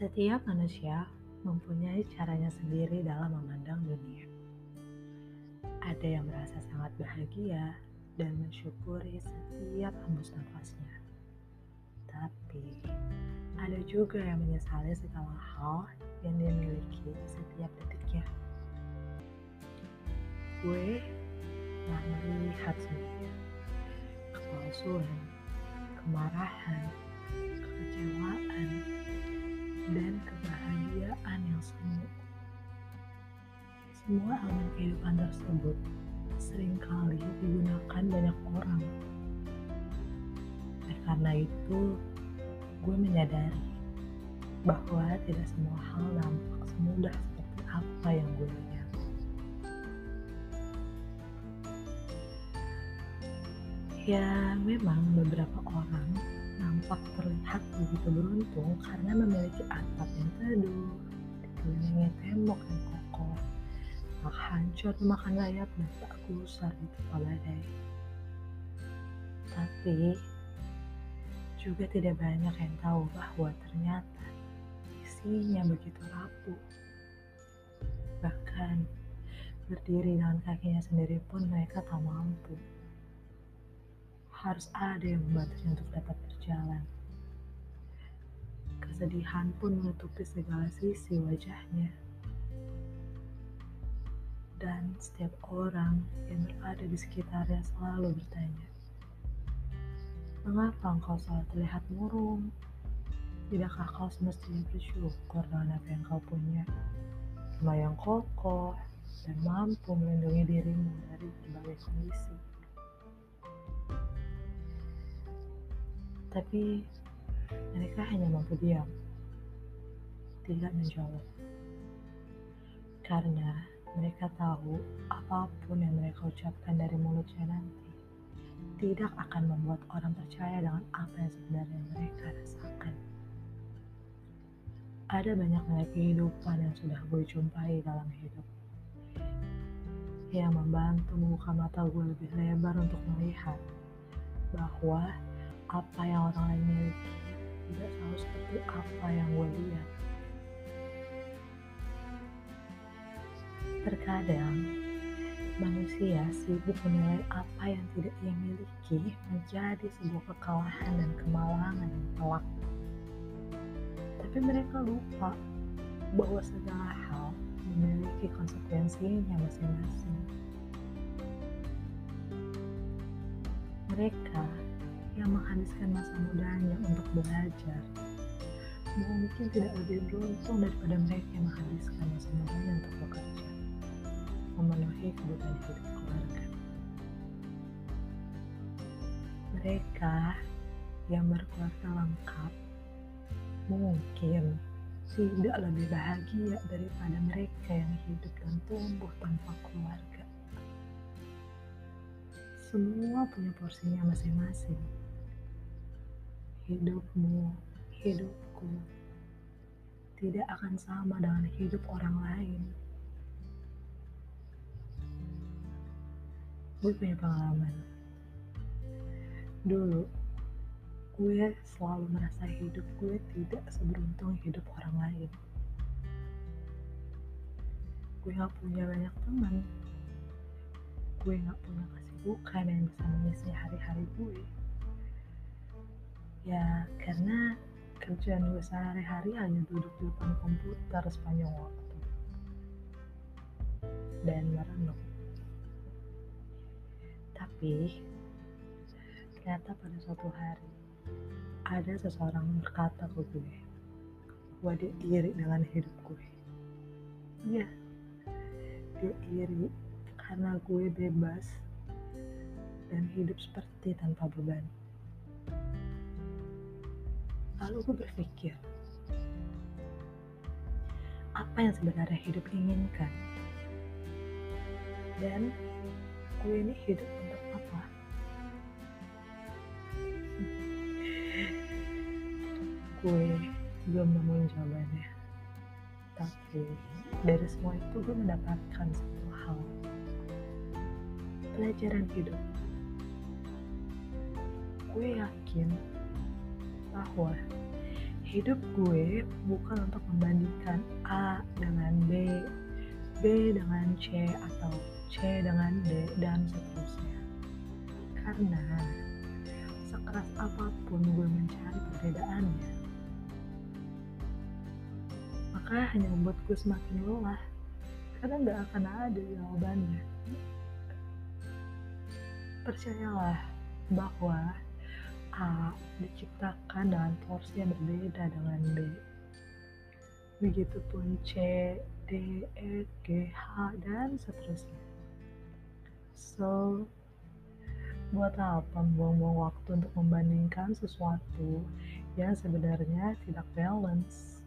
Setiap manusia mempunyai caranya sendiri dalam memandang dunia. Ada yang merasa sangat bahagia dan mensyukuri setiap hembus nafasnya. Tapi, ada juga yang menyesali segala hal yang dia miliki setiap detiknya. Gue telah melihat semuanya. Kepalsuan, kemarahan, kekecewaan, dan kebahagiaan yang semu. Semua elemen kehidupan tersebut sering kali digunakan banyak orang. Dan karena itu, gue menyadari bahwa tidak semua hal nampak semudah seperti apa yang gue lihat. Ya, memang beberapa orang nampak terlihat begitu beruntung karena memiliki atap yang teduh, dikelilingi tembok yang kokoh, tak hancur makan layap dan tak gusar di badai. Tapi juga tidak banyak yang tahu bahwa ternyata isinya begitu rapuh. Bahkan berdiri dengan kakinya sendiri pun mereka tak mampu harus ada yang membantunya untuk dapat berjalan. Kesedihan pun menutupi segala sisi wajahnya. Dan setiap orang yang berada di sekitarnya selalu bertanya, Mengapa engkau selalu terlihat murung? Tidakkah kau semestinya bersyukur dengan apa yang kau punya? Rumah kokoh dan mampu melindungi dirimu dari berbagai kondisi. Tapi mereka hanya mampu diam, tidak menjawab. Karena mereka tahu apa pun yang mereka ucapkan dari mulutnya nanti tidak akan membuat orang percaya dengan apa yang sebenarnya mereka rasakan. Ada banyak nilai kehidupan yang sudah gue jumpai dalam hidup yang membantu membuka mata gue lebih lebar untuk melihat bahwa apa yang orang lain miliki tidak selalu seperti apa yang gue lihat. Terkadang manusia sibuk menilai apa yang tidak ia miliki menjadi sebuah kekalahan dan kemalangan yang telak. Tapi mereka lupa bahwa segala hal memiliki konsekuensinya masing-masing. Mereka yang menghabiskan masa mudanya untuk belajar. Mungkin tidak lebih beruntung daripada mereka yang menghabiskan masa mudanya untuk bekerja. Memenuhi kebutuhan hidup keluarga. Mereka yang berkeluarga lengkap mungkin tidak lebih bahagia daripada mereka yang hidup dan tumbuh tanpa keluarga. Semua punya porsinya masing-masing hidupmu, hidupku tidak akan sama dengan hidup orang lain. Gue punya pengalaman. Dulu, gue selalu merasa hidup gue tidak seberuntung hidup orang lain. Gue gak punya banyak teman. Gue gak punya kesibukan yang bisa mengisi hari-hari gue Ya, karena kerjaan gue sehari-hari hanya duduk di depan komputer sepanjang waktu. Dan merenung. Tapi, ternyata pada suatu hari, ada seseorang berkata ke gue, dia iri dengan hidup gue. Iya, dia iri karena gue bebas dan hidup seperti tanpa beban. Lalu gue berpikir, apa yang sebenarnya hidup inginkan? Dan gue ini hidup untuk apa? gue belum nemuin jawabannya. Tapi dari semua itu gue mendapatkan satu hal. Pelajaran hidup. Gue yakin bahwa hidup gue bukan untuk membandingkan A dengan B, B dengan C atau C dengan D dan seterusnya. Karena sekeras apa pun gue mencari perbedaannya, maka hanya membuat gue semakin lelah karena nggak akan ada jawabannya. Percayalah bahwa A diciptakan dengan porsi yang berbeda dengan B. Begitupun C, D, E, G, H, dan seterusnya. So, buat apa buang-buang waktu untuk membandingkan sesuatu yang sebenarnya tidak balance?